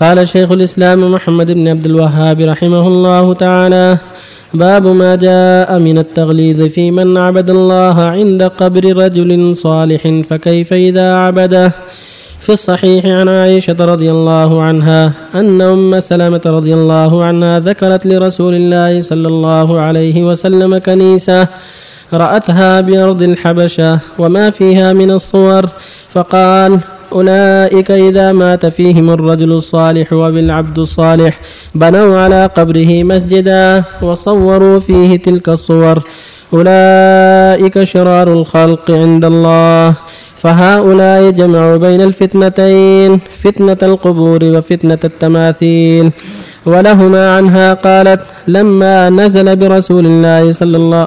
قال شيخ الإسلام محمد بن عبد الوهاب رحمه الله تعالى باب ما جاء من التغليظ في من عبد الله عند قبر رجل صالح فكيف إذا عبده؟ في الصحيح عن عائشة رضي الله عنها أن أم سلمة رضي الله عنها ذكرت لرسول الله صلى الله عليه وسلم كنيسة رأتها بأرض الحبشة وما فيها من الصور فقال أولئك إذا مات فيهم الرجل الصالح وبالعبد الصالح بنوا على قبره مسجدا وصوروا فيه تلك الصور. أولئك شرار الخلق عند الله. فهؤلاء جمعوا بين الفتنتين فتنة القبور وفتنة التماثيل. ولهما عنها قالت لما نزل برسول الله صلى الله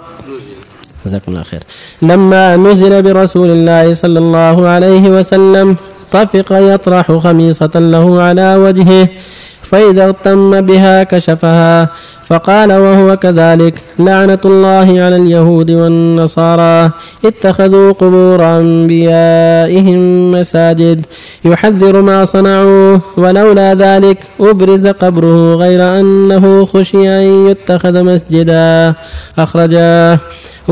جزاكم الله خير. لما نزل برسول الله صلى الله عليه وسلم طفق يطرح خميصة له على وجهه فإذا اغتم بها كشفها فقال وهو كذلك لعنة الله على اليهود والنصارى اتخذوا قبور أنبيائهم مساجد يحذر ما صنعوه ولولا ذلك أبرز قبره غير أنه خشي أن يتخذ مسجدا. أخرجاه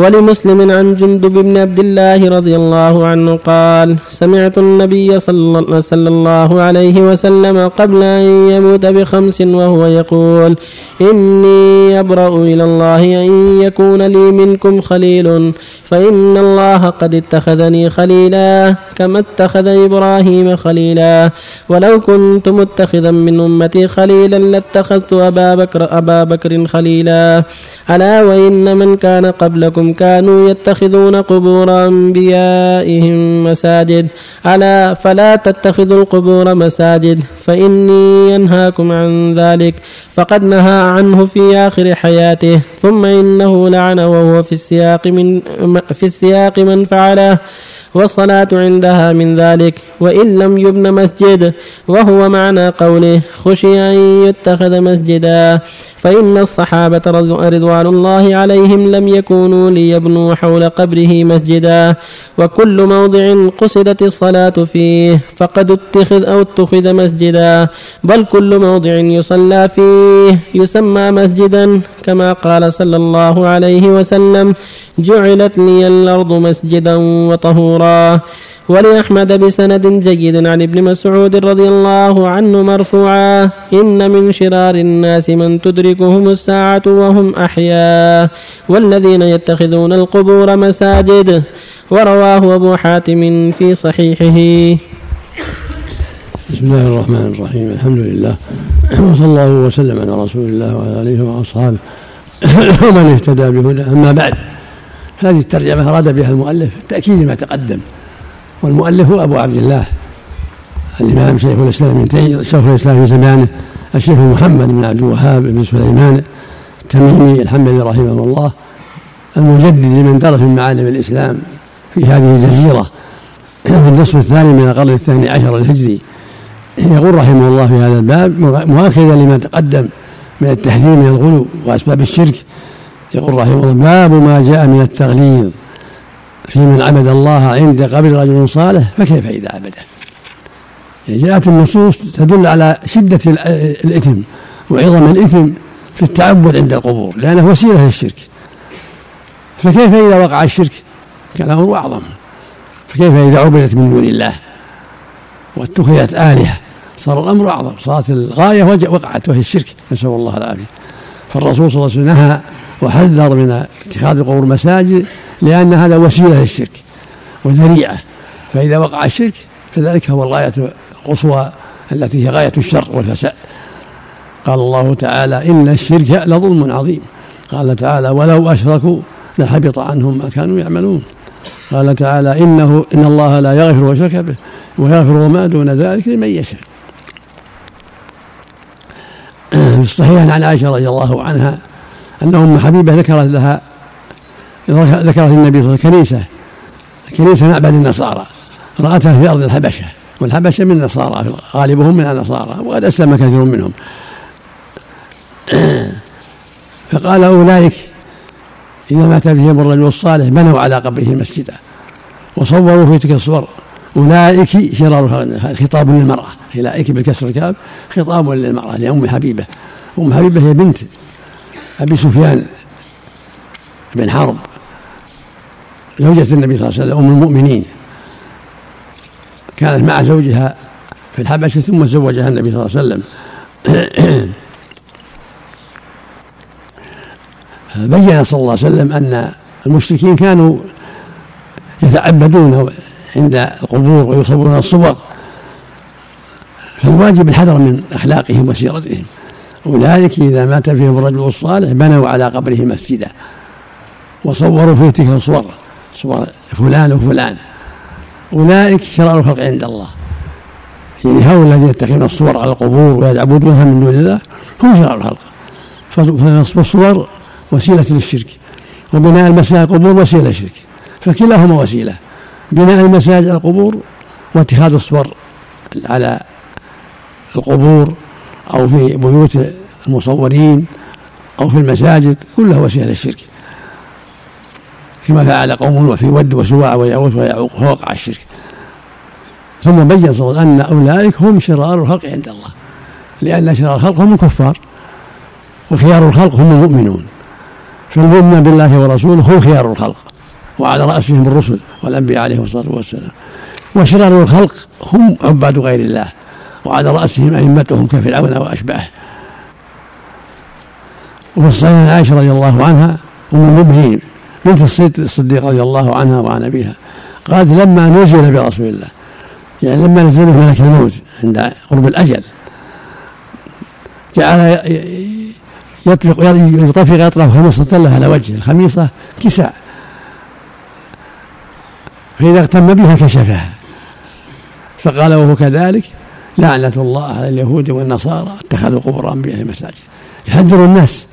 ولمسلم عن جندب بن عبد الله رضي الله عنه قال سمعت النبي صلى الله عليه وسلم قبل أن يموت بخمس وهو يقول إني أبرأ إلى الله أن يكون لي منكم خليل فإن الله قد اتخذني خليلا كما اتخذ إبراهيم خليلا. ولو كنت متخذا من أمتي خليلا لاتخذت أبا بكر, أبا بكر خليلا. ألا وإن من كان قبلكم كانوا يتخذون قبور أنبيائهم مساجد. ألا فلا تتخذوا القبور مساجد فإني ينهاكم عن ذلك. فقد نهى عنه في آخر حياته ثم إنه لعن وهو في السياق من في السياق من فعله. والصلاة عندها من ذلك وإن لم يبن مسجد وهو معنى قوله خشي أن يتخذ مسجدا. فإن الصحابة رضوان الله عليهم لم يكونوا ليبنوا حول قبره مسجدا. وكل موضع قصدت الصلاة فيه فقد اتخذ أو اتخذ مسجدا. بل كل موضع يصلى فيه يسمى مسجدا كما قال صلى الله عليه وسلم جعلت لي الأرض مسجدا وطهورا. ولأحمد بسند جيد عن ابن مسعود رضي الله عنه مرفوعا. إن من شرار الناس من تدركهم الساعة وهم أحياء والذين يتخذون القبور مساجد. ورواه أبو حاتم في صحيحه. بسم الله الرحمن الرحيم. الحمد لله. وصلى الله وسلم على رسول الله وعلى آله وأصحابه. ومن اهتدى بهدى أما بعد. هذه الترجمة أراد بها المؤلف تاكيد ما تقدم والمؤلف هو أبو عبد الله الإمام شيخ الإسلام ابن تيمية شيخ الإسلام في زمانة الشيخ محمد بن عبد الوهاب بن سليمان التميمي الحنبلي رحمه الله المجدد من درس من معالم الإسلام في هذه الجزيرة. في النصف الثاني من القرن الثاني عشر الهجري. يقول رحمه الله في هذا الباب مؤكدا لما تقدم من التحذير من الغلو وأسباب الشرك يقول رحمه الله. باب ما جاء من التغليظ في من عبد الله عند قبر رجل صالح فكيف إذا عبده؟ يعني جاءت النصوص تدل على شدة الإثم وعظم الإثم في التعبد عند القبور لأنه وسيلة للشرك. فكيف إذا وقع الشرك؟ كان الأمر أعظم. فكيف إذا عبدت من دون الله واتخذت آلهة؟ صار الأمر أعظم صارت الغاية وقعت وهي الشرك. نسأل الله العافية. فالرسول صلى الله عليه وسلم نهى وحذر من اتخاذ القبور مساجد لأن هذا وسيلة للشرك وذريعة. فإذا وقع الشرك فذلك هو الغاية القصوى التي هي غاية الشر والفساد. قال الله تعالى إن الشرك لظلم عظيم. قال تعالى ولو أشركوا لحبط عنهم ما كانوا يعملون قال تعالى إنه إن الله لا يغفر وشرك به ويغفر ما دون ذلك لمن يشاء في الصحيح عن عائشة رضي الله عنها أن أم حبيبة ذكرت لها ذكرت النبي صلى الله عليه وسلم كنيسة كنيسة معبد النصارى رأتها في أرض الحبشة والحبشة من النصارى غالبهم من النصارى وقد أسلم كثير منهم. فقال أولئك إذا مات فيهم الرجل الصالح بنوا على قبره مسجدا وصوروا في تلك الصور. أولئك شرار خطاب للمرأة أولئك بالكسر الكاف خطاب للمرأة لأم حبيبة. أم حبيبة هي بنت أبي سفيان بن حرب زوجة النبي صلى الله عليه وسلم أم المؤمنين. كانت مع زوجها في الحبشة ثم تزوجها النبي صلى الله عليه وسلم. بين صلى الله عليه وسلم أن المشركين كانوا يتعبدون عند القبور ويصورون الصور. فالواجب الحذر من أخلاقهم وسيرتهم. أولئك إذا مات فيهم الرجل الصالح بنوا على قبره مسجدا وصوروا فيه تلك الصور صور فلان وفلان. أولئك شرار الخلق عند الله. يعني هؤلاء الذين يتخذون الصور على القبور ويعبدونها من دون الله هم شرار الخلق. فنصب الصور وسيلة للشرك. وبناء المساجد القبور وسيلة للشرك. فكلاهما وسيلة. بناء المساجد على القبور واتخاذ الصور على القبور أو في بيوت المصورين أو في المساجد كلها وسيلة للشرك. كما فعل قوم وفي ود وسواع ويعوث ويعوق فوقع الشرك. ثم بين صلى أن أولئك هم شرار الخلق عند الله. لأن شرار الخلق هم الكفار وخيار الخلق هم المؤمنون. فالمؤمن بالله ورسوله هم خيار الخلق وعلى رأسهم الرسل والأنبياء عليهم الصلاة والسلام. وشرار الخلق هم عباد غير الله. وعلى رأسهم أئمتهم كفرعون وأشباهه. وفي الصحيح عائشة رضي الله عنها أم المؤمنين بنت الصديق رضي الله عنها وعن أبيها. قالت لما نزل برسول الله يعني لما نزل ملك الموت عند قرب الأجل جعل يطلق يطفق يطرح خميصة له على وجهه الخميصة كساء. فإذا اغتم بها كشفها. فقال وهو كذلك لعنة الله على اليهود والنصارى اتخذوا قبور أنبياء مساجد يحذر الناس.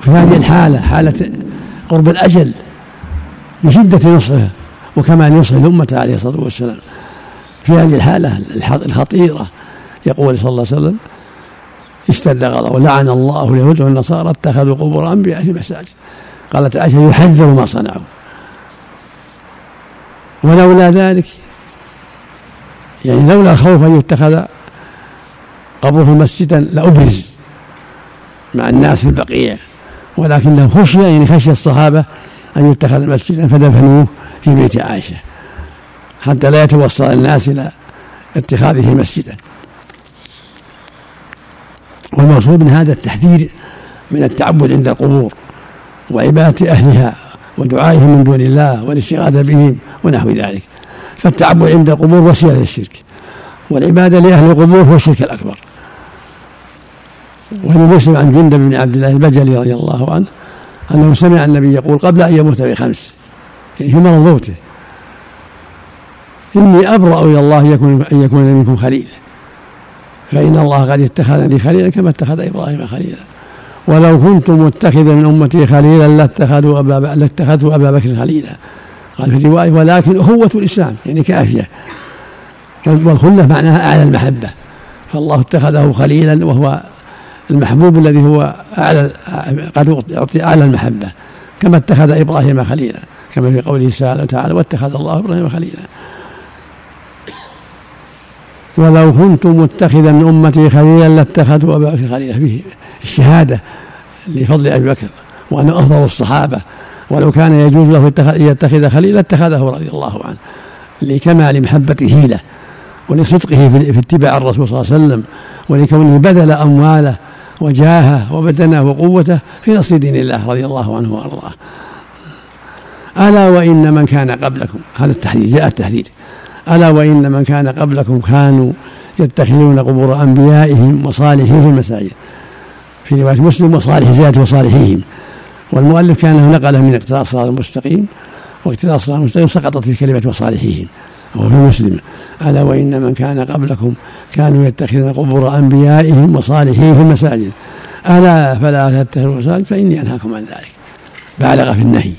في هذه الحالة حالة قرب الأجل من شدة نصحه وكمال نصح الأمة عليه الصلاة والسلام. في هذه الحالة الخطيرة يقول صلى الله عليه وسلم اشتد غضبه لعن الله اليهود والنصارى اتخذوا قبور أنبيائهم مساجد قالت عائشة يحذر ما صنعوا. ولولا ذلك يعني لولا الخوف أن يتخذ قبره مسجدا لأبرز مع الناس في البقيع. ولكنه خشي يعني خشي الصحابة أن يتخذ مسجدا فدفنوه في بيت عائشة حتى لا يتوصل الناس إلى اتخاذه مسجدا. والمقصود من هذا التحذير من التعبد عند القبور وعبادة أهلها ودعائهم من دون الله والاستغاثة بهم ونحو ذلك. فالتعبد عند القبور وسيلة للشرك والعبادة لأهل القبور هو الشرك الأكبر. ولمسلم عن جندب بن عبد الله البجلي رضي الله عنه أنه سمع النبي يقول قبل أن يموت بخمس في مرض موته. إني أبرأ إلى الله يكون أن يكون منكم خليل. فإن الله قد اتخذني خليلا كما اتخذ إبراهيم خليلا. ولو كنت متخذا من أمتي خليلا لاتخذوا أبا لاتخذوا أبا بكر خليلا. قال في رواية ولكن أخوة الإسلام يعني كافية. والخلة معناها أعلى المحبة. فالله اتخذه خليلا وهو المحبوب الذي هو أعلى قد أعطي أعلى المحبة. كما اتخذ إبراهيم خليلا كما في قوله تعالى واتخذ الله إبراهيم خليلا. ولو كنت متخذا من أمتي خليلا لاتخذت أبا بكر خليلا. فيه الشهادة لفضل أبي بكر وأنه أفضل الصحابة. ولو كان يجوز له يتخذ خليلا اتخذه رضي الله عنه لكمال محبته له ولصدقه في اتباع الرسول صلى الله عليه وسلم ولكونه بذل أمواله وجاهه وبدنه وقوته في نصر دين الله رضي الله عنه وأرضاه. ألا وإن من كان قبلكم هذا التحذير جاء التحذير ألا وإن من كان قبلكم كانوا يتخذون قبور أنبيائهم وصالحيهم في المساجد. في رواية مسلم وصالح زيادة وصالحيهم. والمؤلف كانه نقله من اقتضاء الصراط المستقيم واقتضاء الصراط المستقيم سقطت في كلمة وصالحيهم وهو في مسلم. ألا وإن من كان قبلكم كانوا يتخذون قبور أنبيائهم وصالحين في المساجد. ألا فلا تتخذوا المساجد فإني أنهاكم عن ذلك. بالغ في النهي.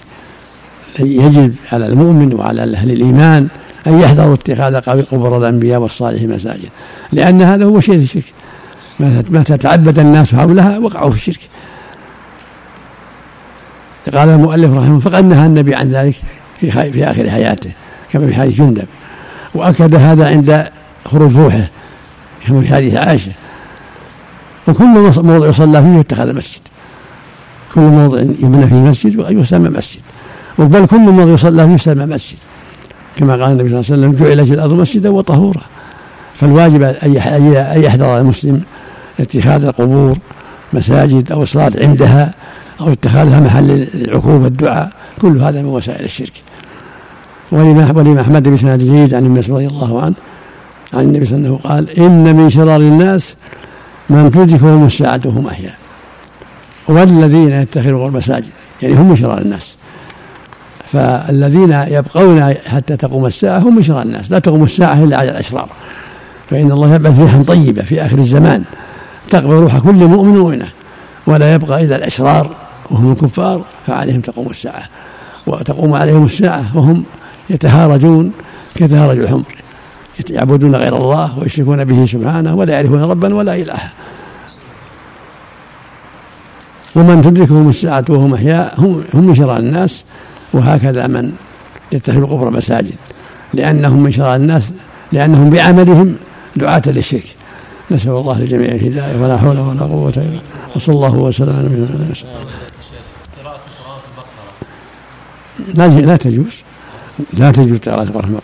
يجب على المؤمن وعلى أهل الإيمان أن يحذروا اتخاذ قبور الأنبياء والصالحين مساجد لأن هذا هو شيء الشرك. ما تتعبد الناس حولها وقعوا في الشرك. قال المؤلف رحمه فقد نهى النبي عن ذلك في, في آخر حياته كما في حديث جندب. وأكد هذا عند خروج روحه كما في حديث عائشة. وكل موضع يصلى فيه يتخذ مسجد. كل موضع يبنى فيه مسجد يسمى مسجد. بل كل موضع يصلى فيه يسمى مسجد. كما قال النبي صلى الله عليه وسلم جعلت الأرض مسجدا وطهورا. فالواجب أن يحذر المسلم اتخاذ القبور مساجد أو الصلاة عندها أو اتخاذها محل العقوبة الدعاء كل هذا من وسائل الشرك. ولما أحمد بسند جيد عن ابن رضي الله عنه عن النبي صلى الله عليه وسلم قال إن من شرار الناس من تدركهم الساعة وهم أحياء. والذين يتخذون المساجد يعني هم شرار الناس. فالذين يبقون حتى تقوم الساعة هم من شرار الناس لا تقوم الساعة إلا على الأشرار. فإن الله يبعث ريحا طيبة في آخر الزمان تقبل روح كل مؤمن مؤمنة ولا يبقى إلا الأشرار. وهم الكفار فعليهم تقوم الساعة. وتقوم عليهم الساعة وهم يتهارجون كتهارج الحمر. يعبدون غير الله ويشركون به سبحانه ولا يعرفون ربا ولا إلها. ومن تدركهم الساعة وهم أحياء هم هم من شرار الناس. وهكذا من يتخذ القبر مساجد. لأنهم من شرار الناس لأنهم بعملهم دعاة للشرك. نسأل الله للجميع الهداية ولا حول ولا قوة إلا بالله. وصلى الله وسلم على نبينا محمد. لا لا تجوز. لا تجوز قراءة القرآن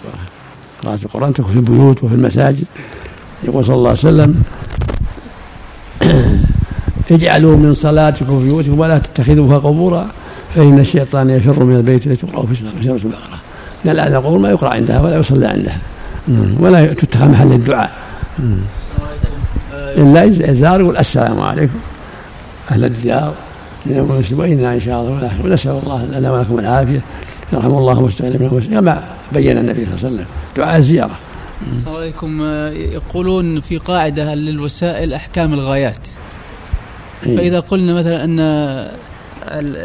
قراءة القرآن تكون في البيوت وفي المساجد. يقول صلى الله عليه وسلم اجعلوا من صلاتكم في بيوتكم ولا تتخذوها قبورا فإن الشيطان يفر من البيت التي تقرأ في سورة البقرة. لعل القبور ما يقرأ عندها ولا يصلى عندها. ولا تتخذ محل الدعاء. إلا إزار يقول السلام عليكم. أهل الديار. وإنا إن شاء الله ونسأل الله لنا ولكم العافية. يرحم الله واستغفر كما بين النبي صلى الله عليه وسلم دعاء الزيارة. السلام عليكم. يقولون في قاعدة للوسائل أحكام الغايات. إيه. فإذا قلنا مثلا أن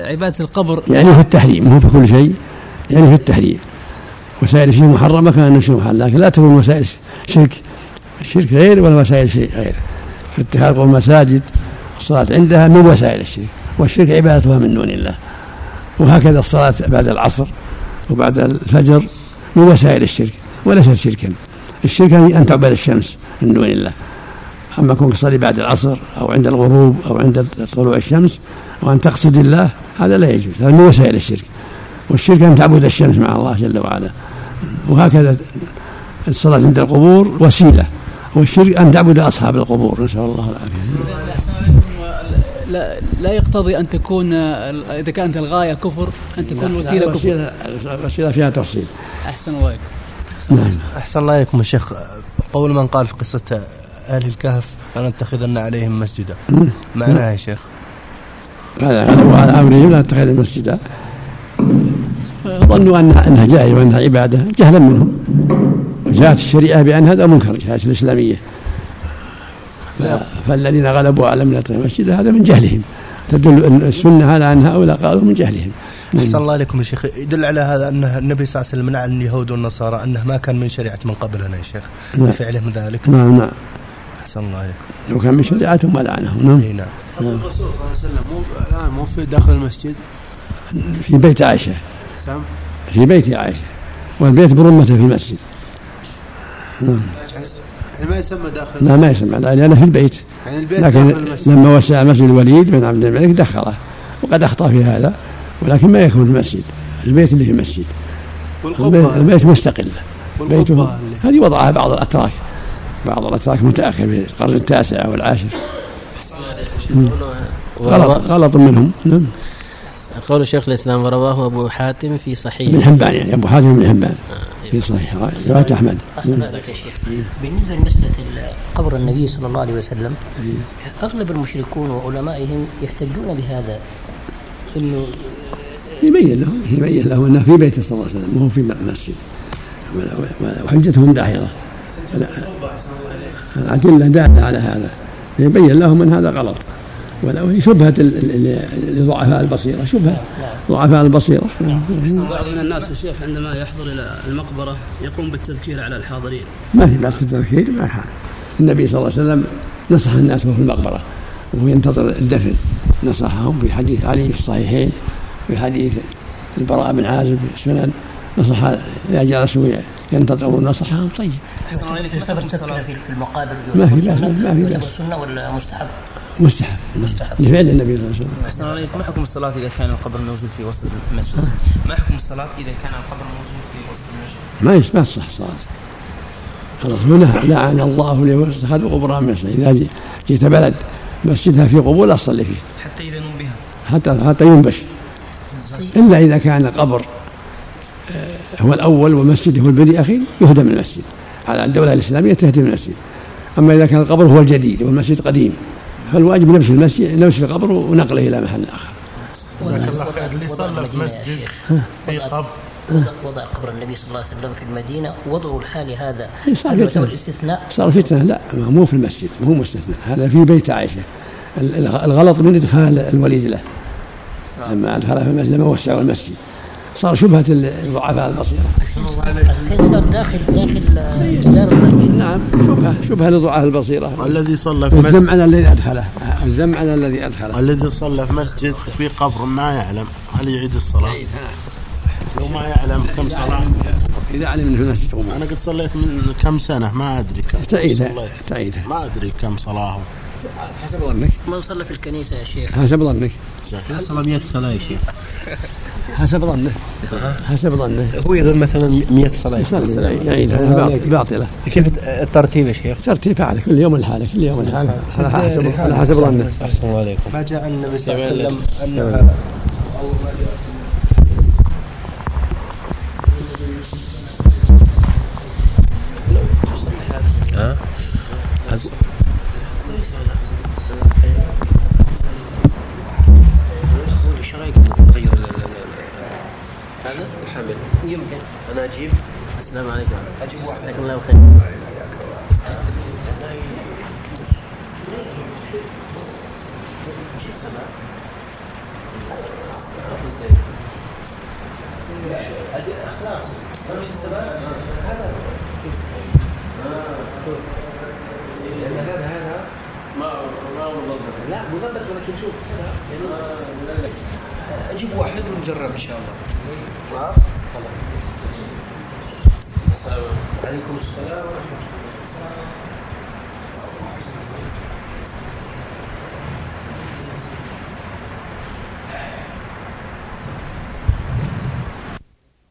عبادة القبر يعني في التحريم مو في كل شيء يعني في التحريم. وسائل الشيء محرمة كان شيء محرم لكن لا تكون وسائل شرك الشرك غير ولا وسائل شيء غير. في اتخاذ المساجد الصلاة عندها من وسائل الشرك. والشرك عبادتها من دون الله. وهكذا الصلاة بعد العصر وبعد الفجر من وسائل الشرك وليست شركا. الشرك أن تعبد الشمس من دون الله. أما كونك تصلي بعد العصر أو عند الغروب أو عند طلوع الشمس وأن تقصد الله هذا لا يجوز هذا من وسائل الشرك. والشرك أن تعبد الشمس مع الله جل وعلا. وهكذا الصلاة عند القبور وسيلة. والشرك أن تعبد أصحاب القبور نسأل الله العافية. لا, لا يقتضي أن تكون إذا كانت الغاية كفر أن تكون وسيلة كفر. وسيلة, وسيلة فيها تفصيل. أحسن الله نعم. أحسن الله إليكم الشيخ قول من قال في قصة أهل الكهف لنتخذن عليهم مسجدا. معناها يا شيخ؟ هذا على أمرهم لا نتخذ مسجدا. ظنوا أنها أنها جائزة وأنها عبادة. جهلا منهم. وجاءت الشريعة بأن هذا منكر جاءت الإسلامية. فالذين غلبوا على من المسجد هذا من جهلهم. تدل السنة على أن هؤلاء قالوا من جهلهم. أحسن الله عليكم يا شيخ. يدل على هذا أن النبي صلى الله عليه وسلم منع اليهود والنصارى أنه ما كان من شريعة من قبلنا يا شيخ. نعم. بفعلهم ذلك. نعم نعم. أحسن الله عليكم. لو كان من شريعتهم ما لعنهم. نعم. نعم. الرسول صلى الله عليه وسلم مو الآن مو في داخل المسجد؟ في بيت عائشة. سم في بيت عائشة. والبيت برمته في المسجد. نعم. يعني ما يسمى داخل لا ما يسمى لا لأنه في البيت. يعني البيت لكن داخل المسجد. لما وسع مسجد الوليد بن عبد الملك دخله وقد أخطأ في هذا ولكن ما يكون في المسجد. البيت اللي في المسجد. البيت, البيت مستقل. بيته هذه وضعها بعض الأتراك. بعض الأتراك متأخر في القرن التاسع أو العاشر غلط غلط منهم. نعم. قول شيخ الإسلام ورواه أبو حاتم في صحيح. ابن حبان يعني أبو حاتم بن حبان في صحيح. روايه احمد بالنسبة لمسألة قبر النبي صلى الله عليه وسلم أغلب المشركون وعلمائهم يحتجون بهذا إنه يبين لهم يبين لهم أنه في بيته صلى الله عليه وسلم وهو في المسجد وحجتهم داحضة. الأدلة دالة على هذا. يبين لهم أن هذا غلط. ولو شبهة لضعفاء البصيرة شبهة. ضعفاء البصيرة. بعض من الناس يا شيخ عندما يحضر إلى المقبرة يقوم بالتذكير على الحاضرين. ما في بأس التذكير ما حال. النبي صلى الله عليه وسلم نصح الناس وهو في المقبرة وهو ينتظر الدفن. نصحهم في حديث علي في الصحيحين في حديث البراء بن عازب في السنن. نصح إذا جلسوا ينتظرون نصحهم. طيب. يعتبر تذكرة في في المقابر ما في بأس، ما في بأس. سنة ولا مستحب؟ مستحب. مستحب. لفعل النبي صلى الله عليه وسلم. أحسن عليكم. ما حكم الصلاة إذا كان القبر موجود في وسط المسجد؟ ما حكم الصلاة إذا كان القبر موجود في وسط المسجد؟ ما تصح الصلاة الرسول نهى لعن الله اليهود اتخذوا قبورها مسجد إذا جي- جئت بلد مسجدها في قبور لا تصلي فيه حتى إذا نبه حتى حتى ينبش. إلا إذا كان القبر آه، هو الأول والمسجد هو البدء أخي يهدم المسجد. على الدولة الإسلامية تهدم المسجد. أما إذا كان القبر هو الجديد والمسجد قديم فالواجب نبش المسجد نبش القبر ونقله إلى محل آخر. اللي صلى في مسجد في قبر. وضع, قبر النبي صلى الله عليه وسلم في المدينة. وضعه الحالي هذا إيه، صار يعتبر فتنة. استثناء؟ صار فتنة. لا ما مو في المسجد مو مستثنى. هذا في بيت ال- الغلط من إدخال الوليد له. لما أدخله في المسجد لما وسعوا المسجد. صار شبهة الضعفاء البصيرة الحين صار داخل داخل آه، جدار المسجد نعم شبهة شبهة لضعاف البصيرة. والذي صلى في الذم مسجد على الذي أدخله. الذم على الذي أدخله. الذي صلى في مسجد وفي قبر ما يعلم. هل يعيد الصلاة؟ لو ما يعلم كم صلاة. إذا علم أنه في المسجد قبور أنا قد صليت من كم سنة؟ ما أدري كم. تعيدها صليت. تعيدها ما أدري كم صلاة. حسب ظنك. من صلى في الكنيسة يا شيخ. حسب ظنك. صلى 100 صلاة يا شيخ. حسب ظنه. حسب ظنه. هو يظن مثلا 100 صلاة باطل- باطلة. كيف الترتيب يا شيخ؟ ترتيب فعله كل يوم الحالة كل يوم الحالة. على حسب على حسب ظنه أحسن الله عليكم. ما جاء النبي صلى الله عليه وسلم أنها لا مضبط ولكن شوف يعني أجيب واحد ونجرب ان شاء الله عليكم السلام ورحمه الله